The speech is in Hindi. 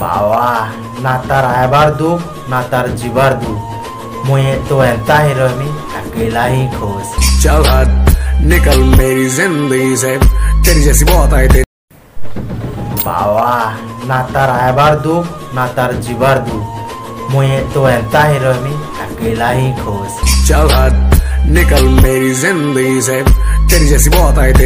বাবা না তার আয়বার দুঃখ না তার জীবার দুঃখ मुझे तो ऐसा ही रमी अकेला ही खुश चल हट निकल मेरी ज़िंदगी से तेरी जैसी बहुत आई थी। बाबा ना तार আয়বার दुख ना तार জীবার दुख। मुझे तो ऐसा ही रमी अकेला ही खुश चल हट निकल मेरी ज़िंदगी से तेरी जैसी बहुत आई थी।